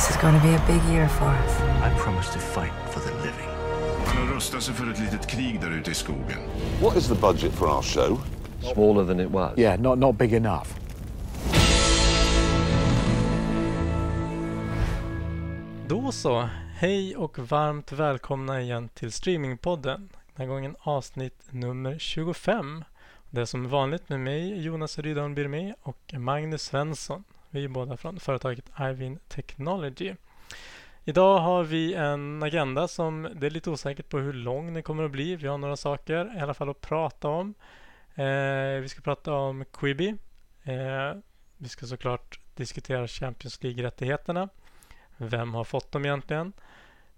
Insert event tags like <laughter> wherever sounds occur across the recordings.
This is going to be a big year for us. I promise to fight for the living. Han har rustat sig för ett litet krig där ute i skogen. What is the budget for our show? Smaller than it was. Yeah, not, not big enough. Då så, hej och varmt välkomna igen till Streamingpodden. Den här gången avsnitt nummer 25. Det är som vanligt med mig, Jonas Rydholm Birmé och Magnus Svensson. Vi är båda från företaget Ivin Technology. Idag har vi en agenda som det är lite osäkert på hur lång den kommer att bli. Vi har några saker i alla fall att prata om. Eh, vi ska prata om Quibi. Eh, vi ska såklart diskutera Champions League-rättigheterna. Vem har fått dem egentligen?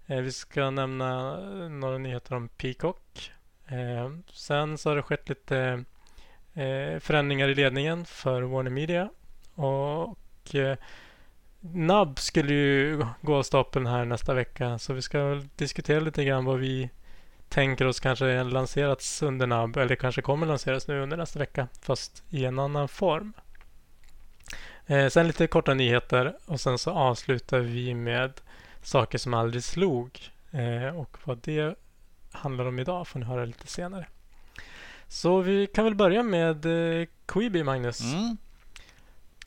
Eh, vi ska nämna några nyheter om Peacock. Eh, sen så har det skett lite eh, förändringar i ledningen för Warner Media. Och eh, NAB skulle ju gå av stapeln här nästa vecka. Så vi ska diskutera lite grann vad vi tänker oss kanske lanserats under NAB. Eller kanske kommer lanseras nu under nästa vecka. Fast i en annan form. Eh, sen lite korta nyheter och sen så avslutar vi med saker som aldrig slog. Eh, och vad det handlar om idag får ni höra lite senare. Så vi kan väl börja med eh, Quibi, Magnus. Mm.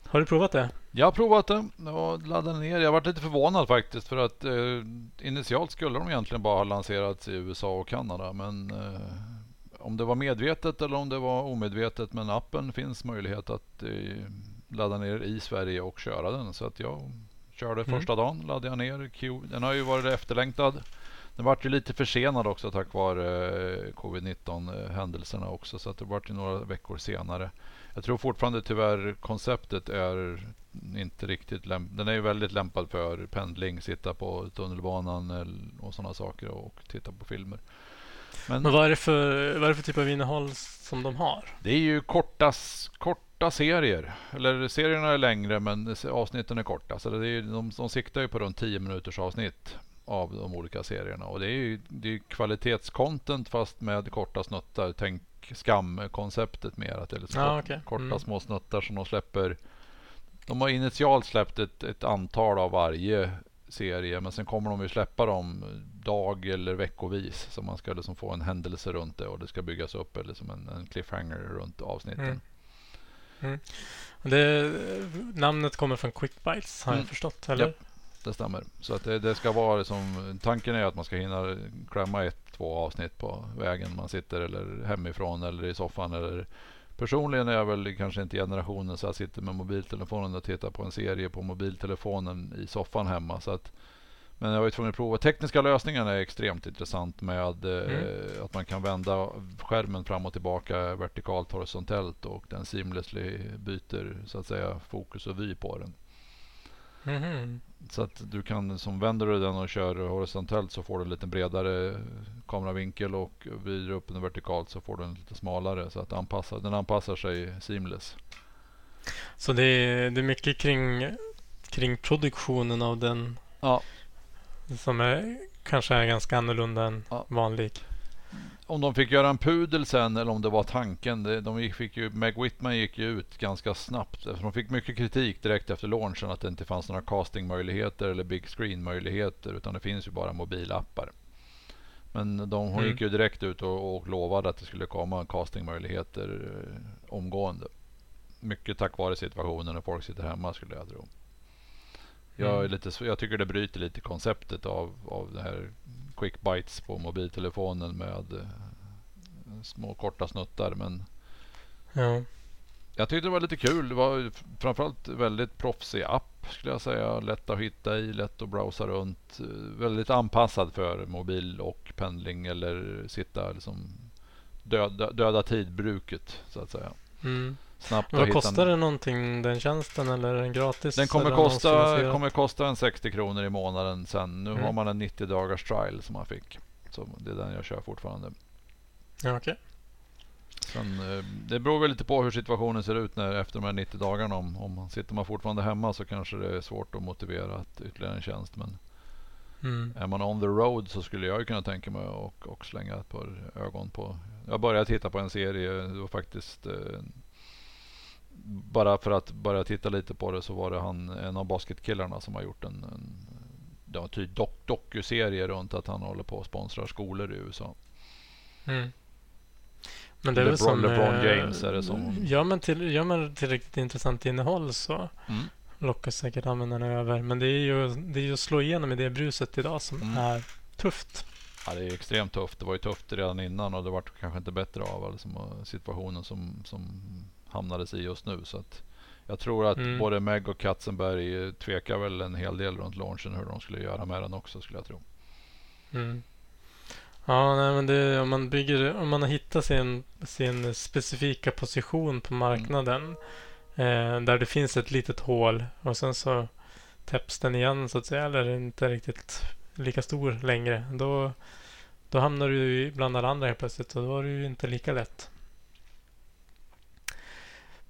Har du provat det? Jag har provat det och laddade ner. Jag varit lite förvånad faktiskt för att eh, initialt skulle de egentligen bara ha lanserats i USA och Kanada. Men eh, om det var medvetet eller om det var omedvetet. Men appen finns möjlighet att eh, ladda ner i Sverige och köra den. Så att jag körde Mm. första dagen, laddade jag ner Q. Den har ju varit efterlängtad. Den vart ju lite försenad också tack vare eh, covid-19 eh, händelserna också. Så att det vart ju några veckor senare. Jag tror fortfarande tyvärr konceptet är inte riktigt lämpad. Den är ju väldigt lämpad för pendling, sitta på tunnelbanan och sådana saker och titta på filmer. Men Men vad är, det för, vad är för typ av innehåll som de har? det är ju korta, korta serier. Eller serierna är längre men avsnitten är korta. Så det är de, de siktar ju på runt 10 minuters avsnitt av de olika serierna. Och det är ju det är kvalitetscontent fast med korta snuttar. Tänk skam-konceptet mer. Att det är Ja, kort, okej. korta Mm. små snuttar som de släpper. De har initialt släppt ett, ett antal av varje serie men sen kommer de ju släppa dem dag eller veckovis så man ska liksom få en händelse runt det och det ska byggas upp eller som en, en cliffhanger runt avsnitten. Mm. Det, namnet kommer från Quick Bites har Mm. jag förstått, eller? Japp. Det stämmer. Så att det, det ska vara som tanken är att man ska hinna klämma ett, två avsnitt på vägen man sitter eller hemifrån eller i soffan eller Personligen är jag väl kanske inte generationen så jag sitter med mobiltelefonen och tittar på en serie på mobiltelefonen i soffan hemma. Så att, men jag var ju tvungen att prova. Tekniska lösningarna är extremt intressant med eh, att man kan vända skärmen fram och tillbaka vertikalt horisontellt och den seamlessly byter så att säga fokus och vy på den. Mhm. Så att du kan som vänder du den och kör horisontellt så får du en lite bredare kameravinkel och vrider upp den vertikalt så får du en lite smalare så att anpassa, den anpassar sig seamless. Så det är, det är mycket kring, kring produktionen av den Ja. som är, kanske är ganska annorlunda än Ja. vanlig. Om de fick göra en pudel sen eller om det var tanken. Det, de gick, fick ju, Meg Whitman gick ju ut ganska snabbt. De fick mycket kritik direkt efter launchen att det inte fanns några castingmöjligheter eller big screen möjligheter utan det finns ju bara mobilappar. Men de, hon Mm. gick ju direkt ut och, och lovade att det skulle komma castingmöjligheter eh, omgående. Mycket tack vare situationen när folk sitter hemma skulle jag tro. Jag, är Mm. lite, jag tycker det bryter lite konceptet av, av det här quick bites på mobiltelefonen med eh, små korta snuttar. Men Ja. jag tyckte det var lite kul. Det var framförallt väldigt proffsig app skulle jag säga. Lätt att hitta i, lätt att browsa runt. eh, Väldigt anpassad för mobil och pendling eller sitta liksom döda, döda tid-bruket så att säga. Mm. Snabbt Men vad att kostar den någonting den tjänsten eller är den gratis? Den kommer kosta, kommer kosta en 60 kronor i månaden sen. Nu Mm. har man en 90 dagars trial som man fick. Så det är den jag kör fortfarande. Ja, okej. Sen, eh, det beror väl lite på hur situationen ser ut när, efter de här 90 dagarna. Om, om man sitter man fortfarande hemma så kanske det är svårt att motivera att ytterligare en tjänst. Men Mm. är man on the road så skulle jag ju kunna tänka mig och, och slänga ett par ögon på. Jag började titta på en serie. Det var faktiskt eh, bara för att börja titta lite på det så var det han, en av basketkillarna som har gjort en, en ja, typ dok, dokuserie runt att han håller på och sponsrar skolor i USA. Mm. Men det är LeBron, som... LeBron eh, James är det som... Gör man, till, gör man tillräckligt intressant innehåll så Mm. lockas säkert användarna över. Men det är ju, det är ju att slå igenom i det bruset idag som Mm. är tufft. Ja, det är extremt tufft. Det var ju tufft redan innan och det var kanske inte bättre av alltså, situationen som, som hamnades i just nu. Så att jag tror att Mm. både Meg och Katzenberg tvekar väl en hel del runt launchen hur de skulle göra med den också skulle jag tro. Mm. Ja, nej, men det, om man bygger, om man har hittat sin, sin specifika position på marknaden eh, där det finns ett litet hål och sen så täpps den igen så att säga eller inte riktigt lika stor längre. Då, då hamnar du bland alla andra helt plötsligt och då är det ju inte lika lätt.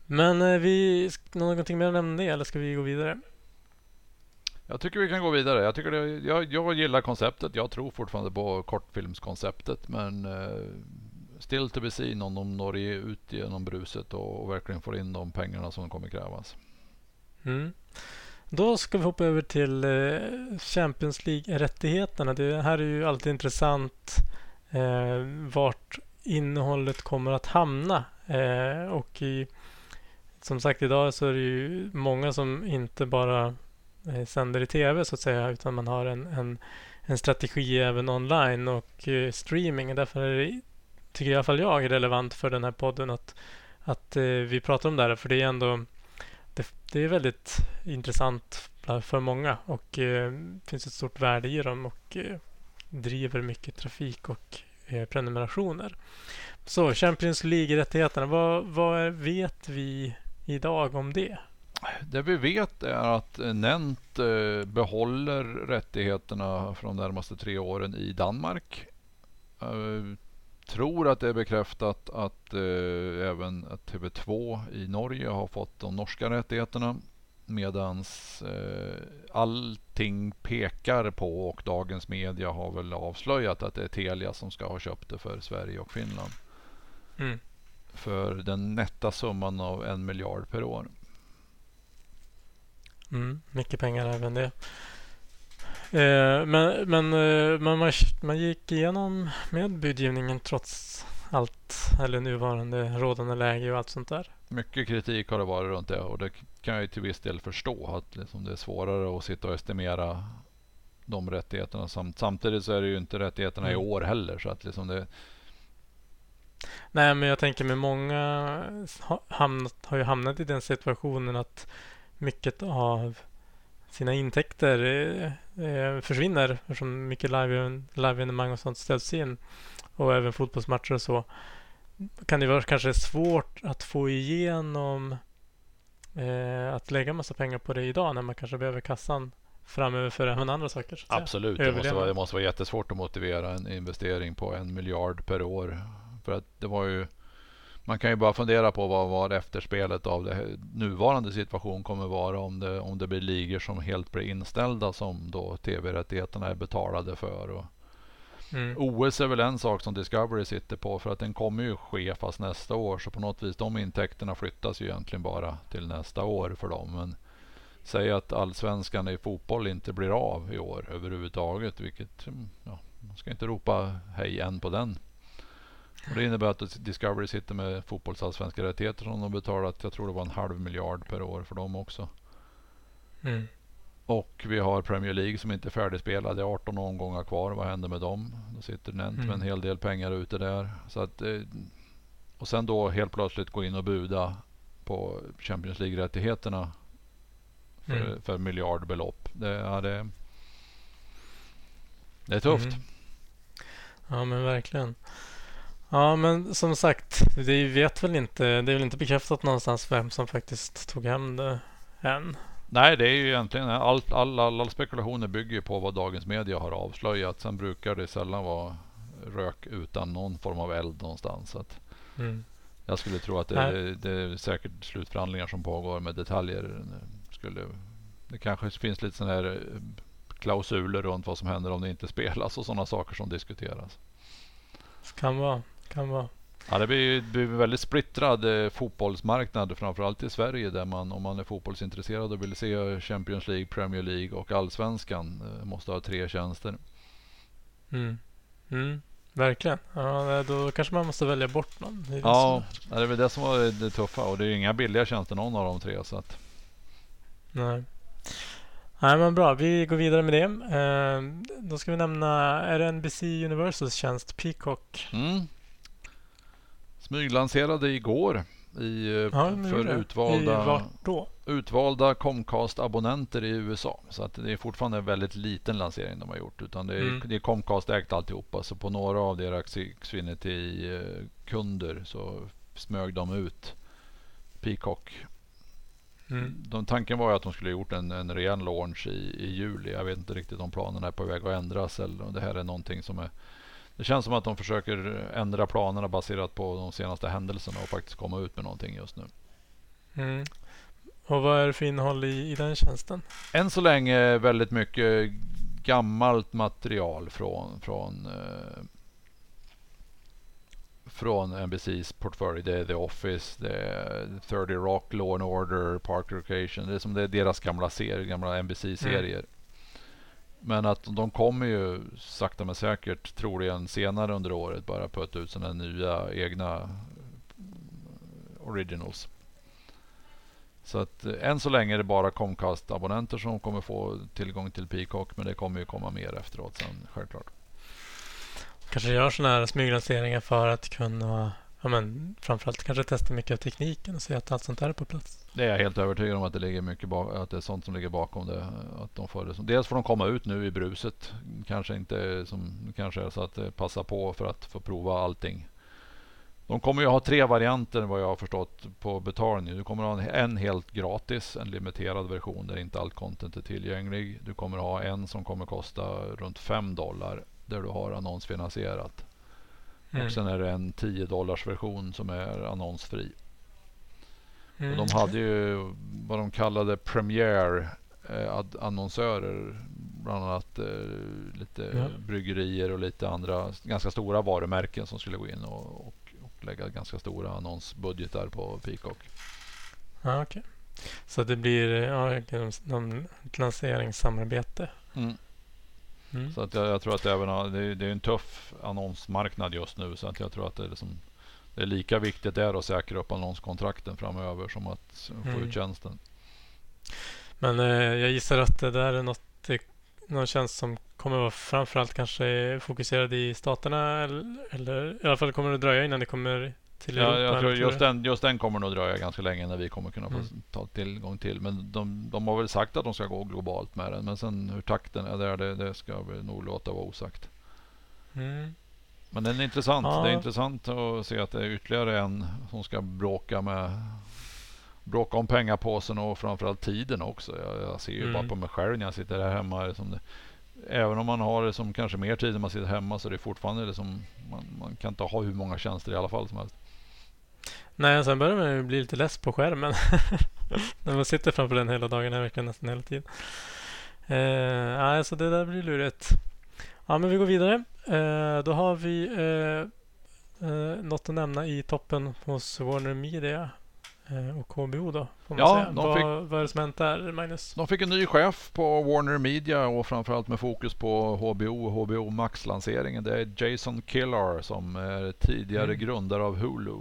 Men eh, vi, någonting mer att nämna det eller ska vi gå vidare? Jag tycker vi kan gå vidare. Jag, tycker det, jag, jag gillar konceptet. Jag tror fortfarande på kortfilmskonceptet. Men eh, still to be seen om de når ut genom bruset och, och verkligen får in de pengarna som kommer krävas. Mm. Då ska vi hoppa över till eh, Champions League-rättigheterna. Det här är ju alltid intressant eh, vart innehållet kommer att hamna. Eh, och i, som sagt idag så är det ju många som inte bara eh, sänder i tv så att säga utan man har en, en, en strategi även online och eh, streaming. Därför är det, tycker i alla fall jag, är relevant för den här podden att, att eh, vi pratar om det här. För det är ändå det, det är väldigt intressant för många och eh, det finns ett stort värde i dem och eh, driver mycket trafik och eh, prenumerationer. Så Champions League-rättigheterna, vad, vad är, vet vi idag om det? Det vi vet är att Nent eh, behåller rättigheterna från de närmaste tre åren i Danmark. Eh, tror att det är bekräftat att eh, även att TV2 i Norge har fått de norska rättigheterna. Medans eh, allting pekar på och dagens media har väl avslöjat att det är Telia som ska ha köpt det för Sverige och Finland. Mm. För den nätta summan av en miljard per år. Mm, mycket pengar även det. Eh, men men eh, man, man, man gick igenom med budgivningen trots allt eller nuvarande rådande läge och allt sånt där. Mycket kritik har det varit runt det och det kan jag ju till viss del förstå. Att liksom det är svårare att sitta och estimera de rättigheterna. Samt, samtidigt så är det ju inte rättigheterna i Mm. år heller. Så att liksom det, Nej, men jag tänker med många ha, hamnat, har ju hamnat i den situationen att mycket av sina intäkter eh, eh, försvinner eftersom mycket live- live-evenemang och sånt ställs in och även fotbollsmatcher och så kan det vara kanske svårt att få igenom eh, att lägga massa pengar på det idag när man kanske behöver kassan framöver för även andra saker. Absolut, det måste, vara, det måste vara jättesvårt att motivera en investering på en miljard per år. För att det var ju man kan ju bara fundera på vad, vad efterspelet av det nuvarande situation kommer vara om det, om det blir ligor som helt blir inställda som då tv-rättigheterna är betalade för. Och, Mm. OS är väl en sak som Discovery sitter på för att den kommer ju ske fast nästa år. Så på något vis de intäkterna flyttas ju egentligen bara till nästa år för dem. Men säg att allsvenskan i fotboll inte blir av i år överhuvudtaget. Vilket, mm, ja, man ska inte ropa hej än på den. Och det innebär att Discovery sitter med fotbollsallsvenska rättigheter som de betalat. Jag tror det var en halv miljard per år för dem också. Mm. Och vi har Premier League som inte är färdigspelad. Det är 18 omgångar kvar. Vad händer med dem? Då sitter Nent med en Mm. hel del pengar ute där. Så att, eh, och sen då helt plötsligt gå in och buda på Champions League-rättigheterna för, Mm. för miljardbelopp. Det, ja, det, det är tufft. Mm. Ja, men verkligen. Ja, men som sagt, vi vet väl inte. Det är väl inte bekräftat någonstans vem som faktiskt tog hem det än. Nej, det är ju egentligen allt, all, all, all spekulationer bygger ju på vad dagens media har avslöjat. Sen brukar det sällan vara rök utan någon form av eld någonstans. Så Mm. Jag skulle tro att det, Nej. det är säkert slutförhandlingar som pågår med detaljer. Skulle, det kanske finns lite sådana här eh, klausuler runt vad som händer om det inte spelas och sådana saker som diskuteras. Kan vara, kan vara. Ja, det blir, det blir väldigt splittrad eh, fotbollsmarknad, framförallt i Sverige där man om man är fotbollsintresserad och vill se Champions League, Premier League och Allsvenskan eh, måste ha tre tjänster. Mm. Mm. Verkligen. Ja, då kanske man måste välja bort någon. Det Ja, det är väl det som var det tuffa och det är inga billiga tjänster någon av de tre. Så att, Nej. Nej, men bra. Vi går vidare med det. Eh, då ska vi nämna, är det NBC Universals tjänst Peacock? mm. Smyglanserade igår i, eh, Ja, för. I utvalda, utvalda Comcast-abonnenter i USA. Så att det är fortfarande en väldigt liten lansering de har gjort. Utan det är, Mm. det är Comcast-ägt alltihopa. Så på några av deras Xfinity-kunder så smög de ut Peacock. Mm. De, tanken var ju att de skulle ha gjort en, en ren launch i, i juli. Jag vet inte riktigt om planerna är på väg att ändras eller om det här är någonting som är det känns som att de försöker ändra planerna baserat på de senaste händelserna och faktiskt komma ut med någonting just nu. Mm. Och vad är det för innehåll i, i den tjänsten? Än så länge väldigt mycket gammalt material från, från, eh, från NBCs portfölj. Det är The Office, det är 30 Rock, Law and Order, Park Recreation. Det är som det är deras gamla serier, gamla NBC-serier. Men att de kommer ju sakta men säkert troligen senare under året bara putta ut sina nya egna originals. Så att eh, än så länge är det bara Comcast-abonnenter som kommer få tillgång till Peacock. Men det kommer ju komma mer efteråt sen självklart. Kanske gör sådana här smyglanseringar för att kunna ja, men, framförallt kanske testa mycket av tekniken och se att allt sånt där är på plats. Det är jag helt övertygad om att det, ligger mycket bak- att det är sånt som ligger bakom det. Att de får det som, dels får de komma ut nu i bruset. Kanske inte som kanske är så att eh, passa passar på för att få prova allting. De kommer ju ha tre varianter vad jag har förstått på betalning. Du kommer ha en, en helt gratis, en limiterad version där inte allt content är tillgänglig. Du kommer ha en som kommer kosta runt 5 dollar där du har annonsfinansierat. Mm. Och sen är det en 10 dollars version som är annonsfri. Mm. Och de hade ju vad de kallade Premiere eh, annonsörer. Bland annat eh, lite Ja. bryggerier och lite andra ganska stora varumärken som skulle gå in och, och, och lägga ganska stora annonsbudgetar på Peacock. Ja, okej. Så det blir ja, någon lanseringssamarbete. Mm. Mm. Så att jag, jag tror att även det är, det är en tuff annonsmarknad just nu. Så att jag tror att det är, liksom, det är lika viktigt där att säkra upp annonskontrakten framöver som att få Mm. ut tjänsten. Men eh, jag gissar att det där är något, det, någon tjänst som kommer vara framförallt kanske fokuserad i staterna eller, eller i alla fall kommer det dröja innan det kommer till. Ja, jag tror just den, just den kommer nog dröja ganska länge när vi kommer kunna få Mm. ta tillgång till. Men de, de har väl sagt att de ska gå globalt med den. Men sen hur takten är där, det, det ska vi nog låta vara osagt. Mm. Men den är intressant. Ja. Det är intressant att se att det är ytterligare en som ska bråka med bråka om pengapåsen och framförallt tiden också. Jag, jag ser ju Mm. bara på mig själv när jag sitter här hemma. Som det, även om man har det som kanske mer tid när man sitter hemma så är det fortfarande det som man, man kan inte ha hur många tjänster i alla fall som helst. Nej, sen börjar man ju bli lite less på skärmen. <laughs> När man sitter framför den hela dagen, här verkligen nästan hela tiden. Eh, nej, så det där blir lurigt. Ja, men vi går vidare. Eh, då har vi eh, eh, något att nämna i toppen hos Warner Media eh, och HBO då. Ja, säga. de Vad, fick- vad är det som hänt där, Magnus? De fick en ny chef på Warner Media och framförallt med fokus på HBO och HBO Max-lanseringen. Det är Jason Killar som är tidigare Mm. grundare av Hulu.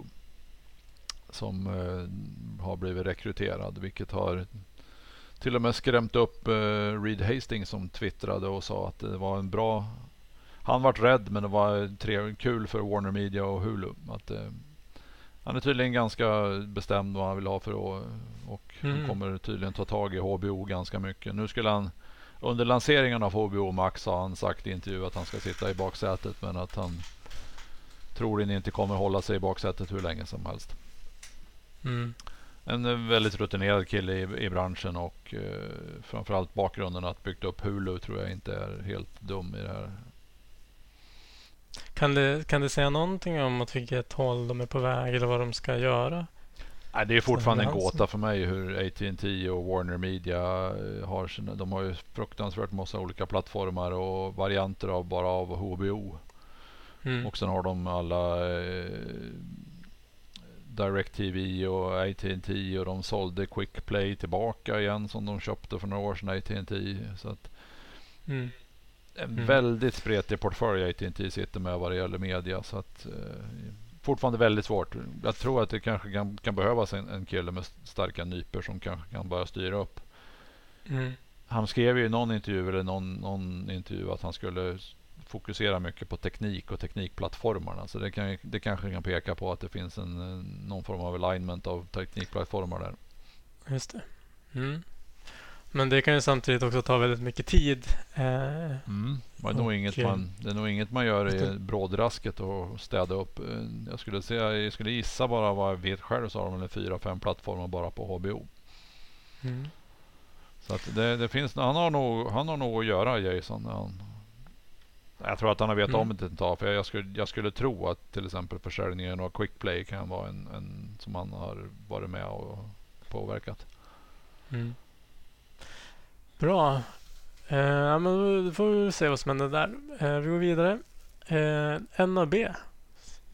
Som eh, har blivit rekryterad vilket har till och med skrämt upp eh, Reed Hastings som twittrade och sa att det var en bra han vart rädd men det var tre, kul för Warner Media och Hulu. Att, eh, han är tydligen ganska bestämd vad han vill ha för att och han Mm. kommer tydligen ta tag i HBO ganska mycket. Nu skulle han under lanseringen av HBO Max har han sagt i intervju att han ska sitta i baksätet men att han troligen inte kommer hålla sig i baksätet hur länge som helst. Mm. En eh, väldigt rutinerad kille i, i branschen och eh, framförallt bakgrunden att byggt upp Hulu tror jag inte är helt dum i det här. Kan, det, kan det säga någonting om åt vilket håll de är på väg eller vad de ska göra? Nej, det är fortfarande en gåta för mig hur AT&T och Warner Media eh, har sina, de har ju fruktansvärt massa olika plattformar och varianter av bara av HBO. Mm. Och sen har de alla eh, DirecTV och AT&T och de sålde Quickplay tillbaka igen som de köpte för några år sedan AT&T Så att Mm. en Mm. väldigt spretig portfölj AT&T sitter med vad det gäller media. Så att, eh, fortfarande väldigt svårt. Jag tror att det kanske kan, kan behövas en, en kille med starka nyper som kanske kan bara styra upp. Mm. Han skrev ju i någon intervju eller någon, någon intervju att han skulle fokusera mycket på teknik och teknikplattformarna. Så det, kan, det kanske kan peka på att det finns en, någon form av alignment av teknikplattformar där. Just det. Mm. Men det kan ju samtidigt också ta väldigt mycket tid. Eh, Mm. Det, är nog inget man, det är nog inget man gör i brådrasket och städa upp. Eh, Jag skulle, säga, jag skulle gissa bara vad jag vet själv så har de fyra, fem plattformar bara på HBO. mm. Så det, det finns, han, har nog, han har nog att göra Jason. Han, jag tror att han har vetat Mm. om det ett tag. För jag skulle, jag skulle tro att till exempel försäljningen av Quickplay kan vara en, en som han har varit med och påverkat. Mm. Bra. Eh, ja, men då får vi se vad som händer där. Eh, vi går vidare. Eh, NAB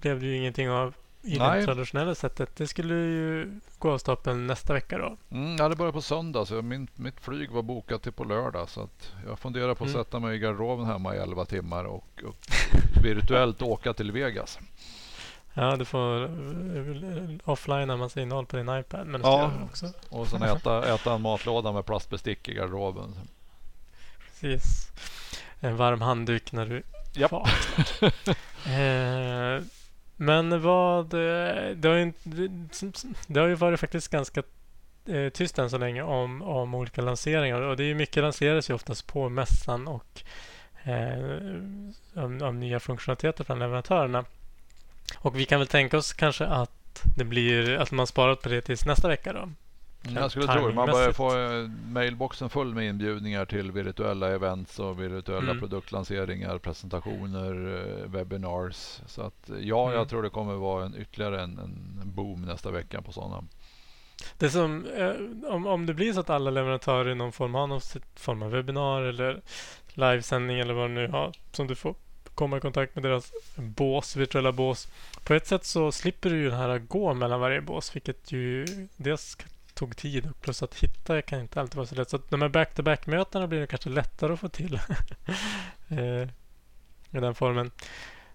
blev det ju ingenting av i Nej. det traditionella sättet. Det skulle ju gå av stapeln nästa vecka då. Mm, ja, det börjar på söndag så min, mitt flyg var bokat till på lördag. Så jag funderar på att Mm. sätta mig i garderoben hemma i 11 timmar och, och <laughs> virtuellt åka till Vegas. Ja, du får uh, offlinea massa innehåll på din iPad. Men det Ja. också. Och sen äta, äta en matlåda med plastbestick i garderoben. Precis. En varm handduk när du Japp. <laughs> eh, men vad... Eh, det har, ju, det- har ju varit faktiskt ganska eh, tyst än så länge om, om olika lanseringar. Och det är ju mycket lanseras ju oftast på mässan och eh, om, om nya funktionaliteter från leverantörerna. Och vi kan väl tänka oss kanske att det blir att man sparar på det tills nästa vecka då. Mm, jag skulle tro. Man börjar få eh, mailboxen full med inbjudningar till virtuella events och virtuella Mm. produktlanseringar, presentationer, eh, webinars. Så att eh, ja, Mm. jag tror det kommer vara en, ytterligare en, en boom nästa vecka på sådana. Det som, om, om det blir så att alla leverantörer i någon form har någon form av webbinar eller livesändning eller vad det nu har som du får komma i kontakt med deras bås, virtuella bås. På ett sätt så slipper du ju det här gå mellan varje bås vilket ju dels tog tid plus att hitta kan inte alltid vara så lätt. Så att de här back-to-back-mötena blir det kanske lättare att få till <laughs> eh, i den formen.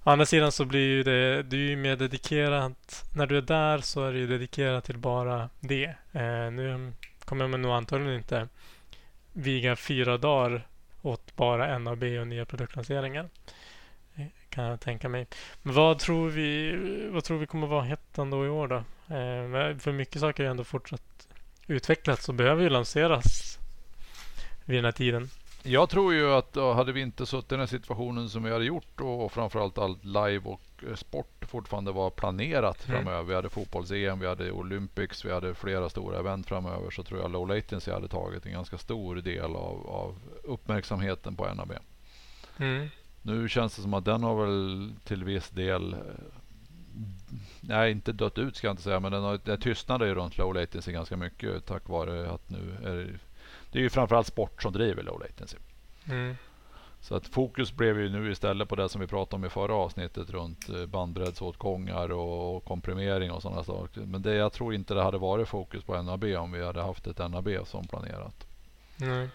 Å andra sidan så blir ju det, det är ju mer dedikerat. När du är där så är det ju dedikerat till bara det. Eh, nu kommer man nog antagligen inte viga fyra dagar åt bara NAB och nya produktlanseringar. Eh, kan jag tänka mig. Men vad tror vi, vad tror vi kommer vara hett ändå i år då? Eh, för mycket saker har ju ändå fortsatt utvecklas och behöver ju lanseras vid den här tiden. Jag tror ju att då hade vi inte suttit i den här situationen som vi hade gjort och framförallt allt live och eh, sport fortfarande var planerat Mm. framöver. Vi hade fotbolls-EM, vi hade Olympics, vi hade flera stora event framöver. Så tror jag low latency hade tagit en ganska stor del av, av uppmärksamheten på NAB. Mm. Nu känns det som att den har väl till viss del eh, Nej, inte dött ut ska jag inte säga, men den har, det tystnade ju runt low latency ganska mycket tack vare att nu är det, det är ju framförallt sport som driver low latency. Mm. Så att fokus blev ju nu istället på det som vi pratade om i förra avsnittet runt eh, bandbreddsåtgångar och komprimering och sådana saker. Men det, jag tror inte det hade varit fokus på NAB om vi hade haft ett NAB som planerat. Nej.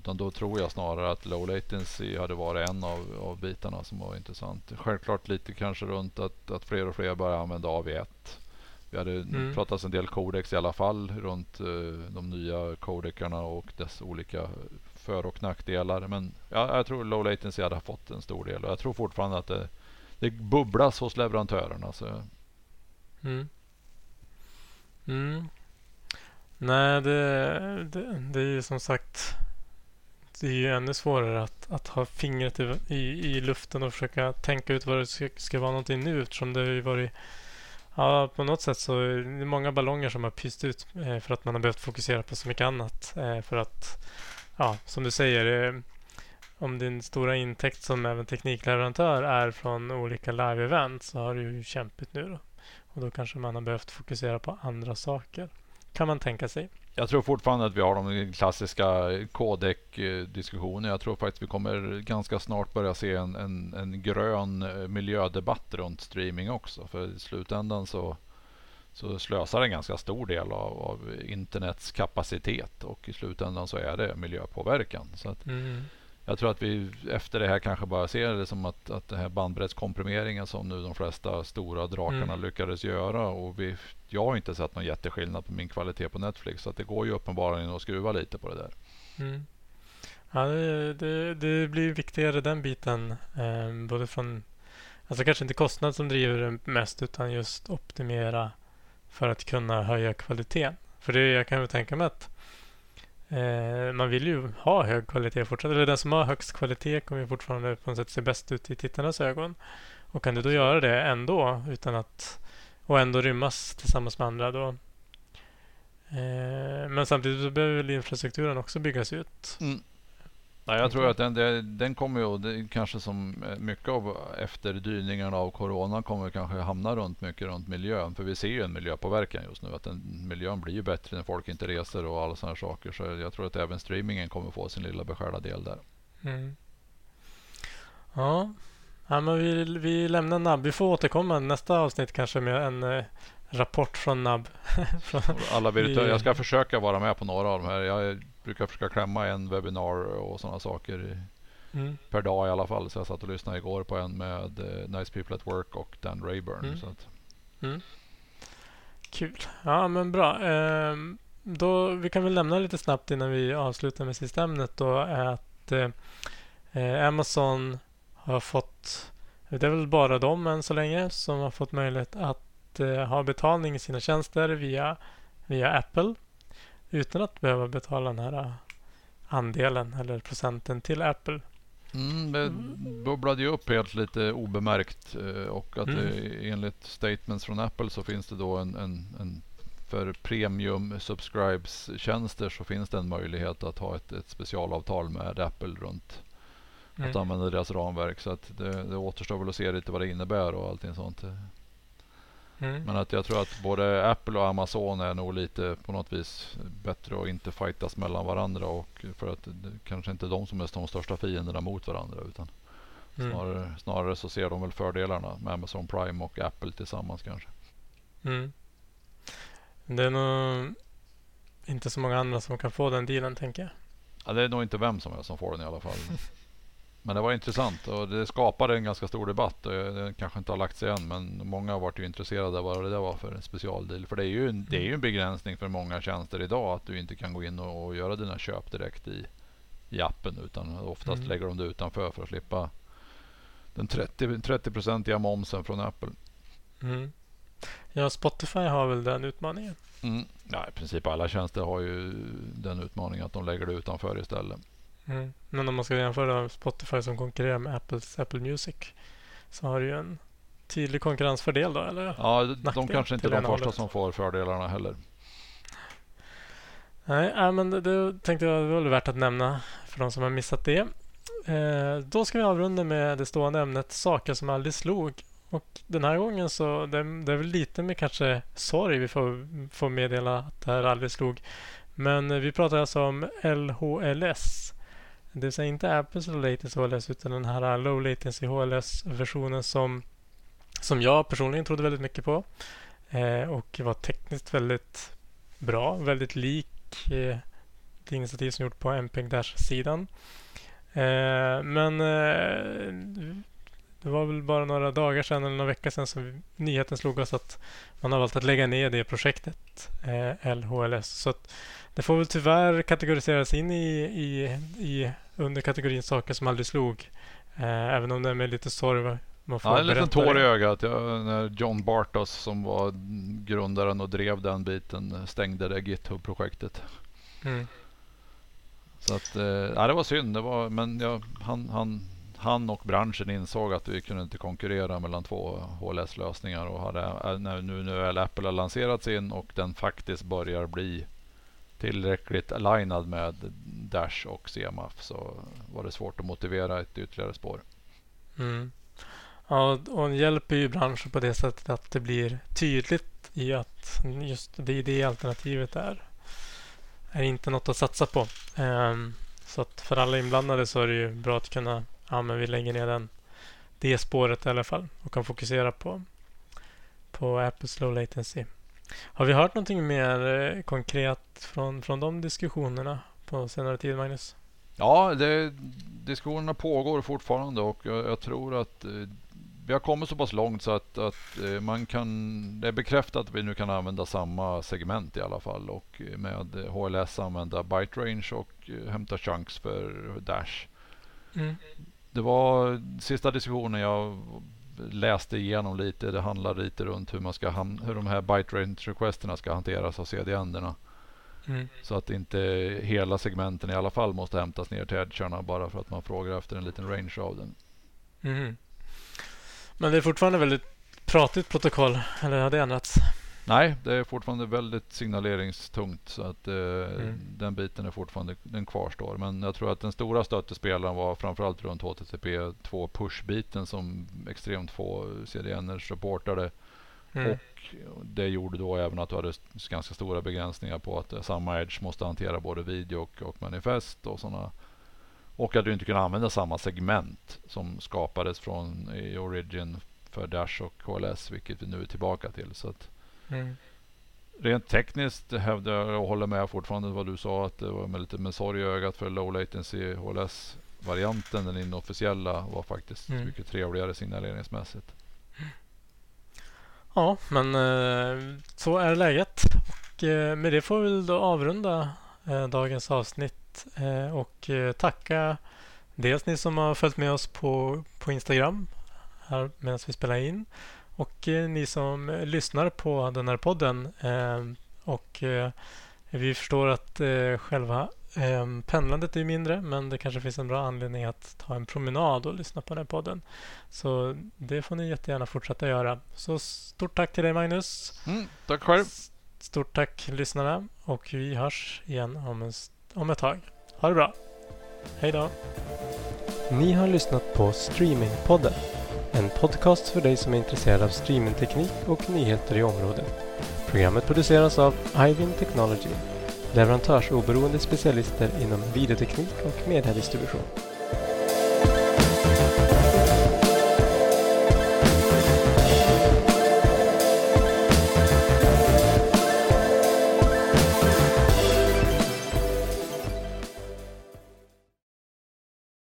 Utan då tror jag snarare att low latency hade varit en av, av bitarna som var intressant. Självklart lite kanske runt att, att fler och fler börjar använda AV1. Vi hade Mm. pratats en del codex i alla fall runt eh, de nya codecarna och dess olika för och nackdelar. Men ja, jag tror low latency hade fått en stor del och jag tror fortfarande att det, det bubblas hos leverantörerna. Så Mm. Mm. Nej, det, det, det är ju som sagt det är ju ännu svårare att, att ha fingret i, i, i luften och försöka tänka ut vad det ska, ska vara någonting nu eftersom det har ju varit Ja, på något sätt så är det många ballonger som har pyst ut eh, för att man har behövt fokusera på så mycket annat. Eh, för att, ja, som du säger, eh, om din stora intäkt som även teknikleverantör är från olika live-event så har det ju kämpigt nu då. Och då kanske man har behövt fokusera på andra saker. Kan man tänka sig. Jag tror fortfarande att vi har de klassiska kodek-diskussionerna. Jag tror faktiskt vi kommer ganska snart börja se en, en, en grön eh, miljödebatt runt streaming också. För i slutändan så, så slösar en ganska stor del av, av internets kapacitet och i slutändan så är det miljöpåverkan. Så att, Mm jag tror att vi efter det här kanske bara ser det som att, att det här bandbreddskomprimeringen som nu de flesta stora drakarna Mm. lyckades göra. Och vi, jag har inte sett någon jätteskillnad på min kvalitet på Netflix. Så det går ju uppenbarligen att skruva lite på det där. Mm. Ja, det, det, det blir viktigare den biten. Eh, både från, alltså kanske inte kostnad som driver det mest utan just optimera för att kunna höja kvaliteten. För det jag kan väl tänka mig att eh, man vill ju ha hög kvalitet fortsatt. Eller den som har högst kvalitet kommer ju fortfarande på något sätt se bäst ut i tittarnas ögon. Och kan du då göra det ändå utan att och ändå rymmas tillsammans med andra då Eh, men samtidigt så behöver väl infrastrukturen också byggas ut. Mm. Nej, jag tror att den, den kommer ju, det kanske som eh, mycket av efterdyningarna av corona kommer kanske hamna runt mycket runt miljön. För vi ser ju en miljöpåverkan just nu. Att den, miljön blir ju bättre när folk inte reser och alla sådana saker. Så jag tror att även streamingen kommer få sin lilla beskärda del där. Mm. Ja. ja, men vi, vi lämnar NAB. Vi får återkomma nästa avsnitt kanske med en eh, rapport från NAB. <laughs> från, Alla virtuella, jag ska försöka vara med på några av de här. Jag brukar försöka klämma en webbinar och sådana saker mm. per dag i alla fall. Så jag satt och lyssnade igår på en med eh, Nice People at Work och Dan Rayburn. Mm. Så att, Kul. Ja, men bra. Ehm, då, vi kan väl lämna lite snabbt innan vi avslutar med sista ämnet då. Är att eh, Amazon har fått, det är väl bara de än så länge som har fått möjlighet att eh, ha betalning i sina tjänster via, via Apple utan att behöva betala den här eh, andelen eller procenten till Apple. Mm, det bubblade ju upp helt lite obemärkt eh, och att Mm. det, enligt statements från Apple så finns det då en, en, en för premium subscribes tjänster så finns det en möjlighet att ha ett, ett specialavtal med Apple runt att Mm. använda deras ramverk. Så att det, det återstår väl att se lite vad det innebär och allting sånt. Mm. Men att jag tror att både Apple och Amazon är nog lite på något vis bättre att inte fightas mellan varandra och för att det kanske inte är de som är de största fienderna mot varandra utan Mm. Snarare, snarare så ser de väl fördelarna med Amazon Prime och Apple tillsammans kanske. Mm. Det är nog inte så många andra som kan få den dealen tänker jag. Ja, det är nog inte vem som helst som får den i alla fall. <laughs> Men det var intressant och det skapade en ganska stor debatt. Det kanske inte har lagt sig än men många har varit ju intresserade av vad det där var för en specialdeal. För det är ju en, det är ju en begränsning för många tjänster idag att du inte kan gå in och, och göra dina köp direkt i, i appen utan oftast Mm. lägger de det utanför för att slippa den 30, 30-procentiga momsen från Apple. Mm. Ja, Spotify har väl den utmaningen. Mm. Ja, I princip alla tjänster har ju den utmaningen att de lägger det utanför istället. Mm. Men om man ska jämföra Spotify som konkurrerar med Apples Apple Music så har du ju en tydlig konkurrensfördel då, eller? Ja, de, de Nackdel kanske inte är de första hållet. som får fördelarna heller. Nej, äh, men det, det tänkte jag var väl värt att nämna för de som har missat det. Eh, då ska vi avrunda med det stående ämnet saker som aldrig slog. Och den här gången så det, det är väl lite med kanske sorg vi får, får meddela att det här aldrig slog. Men vi pratar alltså om LHLS. Det vill säga inte Apples Low Latency HLS utan den här Low Latency HLS-versionen som, som jag personligen trodde väldigt mycket på. Eh, och var tekniskt väldigt bra, väldigt lik eh, det initiativ som gjort på MPEG-sidan. Eh, men eh, det var väl bara några dagar sedan eller några veckor sedan som nyheten slog oss att man har valt att lägga ner det projektet, eh, LHLS. Så det får väl tyvärr kategoriseras in i, i, i under kategorin saker som aldrig slog. Eh, även om det är med lite sorg man får Ja, en liten tår i ögat. Jag, när John Bartos som var grundaren och drev den biten stängde det GitHub-projektet. Mm. Så att, eh, ja, det var synd. Det var, men ja, han, han, han och branschen insåg att vi kunde inte konkurrera mellan två HLS-lösningar. Och hade, nu, när nu, nu väl Apple har lanserat sin och den faktiskt börjar bli tillräckligt alignad med Dash och CMAF så var det svårt att motivera ett ytterligare spår. Mm. Ja, och en hjälper ju branschen på det sättet att det blir tydligt i att just det, det alternativet är är inte något att satsa på. Um, så att för alla inblandade så är det ju bra att kunna, ja men vi lägger ner den, det spåret i alla fall och kan fokusera på, på Apples low latency. Har vi hört någonting mer eh, konkret från, från de diskussionerna på senare tid, Magnus? Ja, det, diskussionerna pågår fortfarande och jag, jag tror att eh, vi har kommit så pass långt så att, att eh, man kan, det är bekräftat att vi nu kan använda samma segment i alla fall och med HLS använda byte range och eh, hämta chunks för Dash. Mm. Det var sista diskussionen jag läste igenom lite. Det handlar lite runt hur, man ska hur de här byte range requesterna ska hanteras av CDN-erna. Mm. Så att inte hela segmenten i alla fall måste hämtas ner till edgarna bara för att man frågar efter en liten range av den. Mm. Men det är fortfarande väldigt pratigt protokoll, eller har det ändrats? Nej, det är fortfarande väldigt signaleringstungt så att eh, Mm. den biten är fortfarande, den kvarstår. Men jag tror att den stora stöttespelaren var framförallt runt HTTP 2 push-biten som extremt få CDNers rapportade. Mm. Och det gjorde då även att du hade ganska stora begränsningar på att eh, samma Edge måste hantera både video och, och manifest och sådana. Och att du inte kunde använda samma segment som skapades från i Origin för Dash och KLS, vilket vi nu är tillbaka till. Så att Mm. rent tekniskt hävdar jag och håller med fortfarande vad du sa att det var med lite med sorg i ögat för low latency HLS varianten, den inofficiella, var faktiskt Mm. mycket trevligare signaleringsmässigt. Ja, men eh, så är läget. Och eh, med det får vi väl då avrunda eh, dagens avsnitt och tacka dels ni som har följt med oss på, på Instagram här medan vi spelar in och eh, ni som eh, lyssnar på den här podden. Eh, och vi förstår att själva pendlandet är mindre men det kanske finns en bra anledning att ta en promenad och lyssna på den här podden. Så det får ni jättegärna fortsätta göra. Så stort tack till dig Magnus. Mm, tack själv! Stort tack lyssnarna och vi hörs igen om, en, om ett tag. Ha det bra. Hej då. Ni har lyssnat på Streamingpodden. En podcast för dig som är intresserad av streamingteknik och nyheter i området. Programmet produceras av Ivin Technology, leverantörsoberoende specialister inom videoteknik och mediedistribution.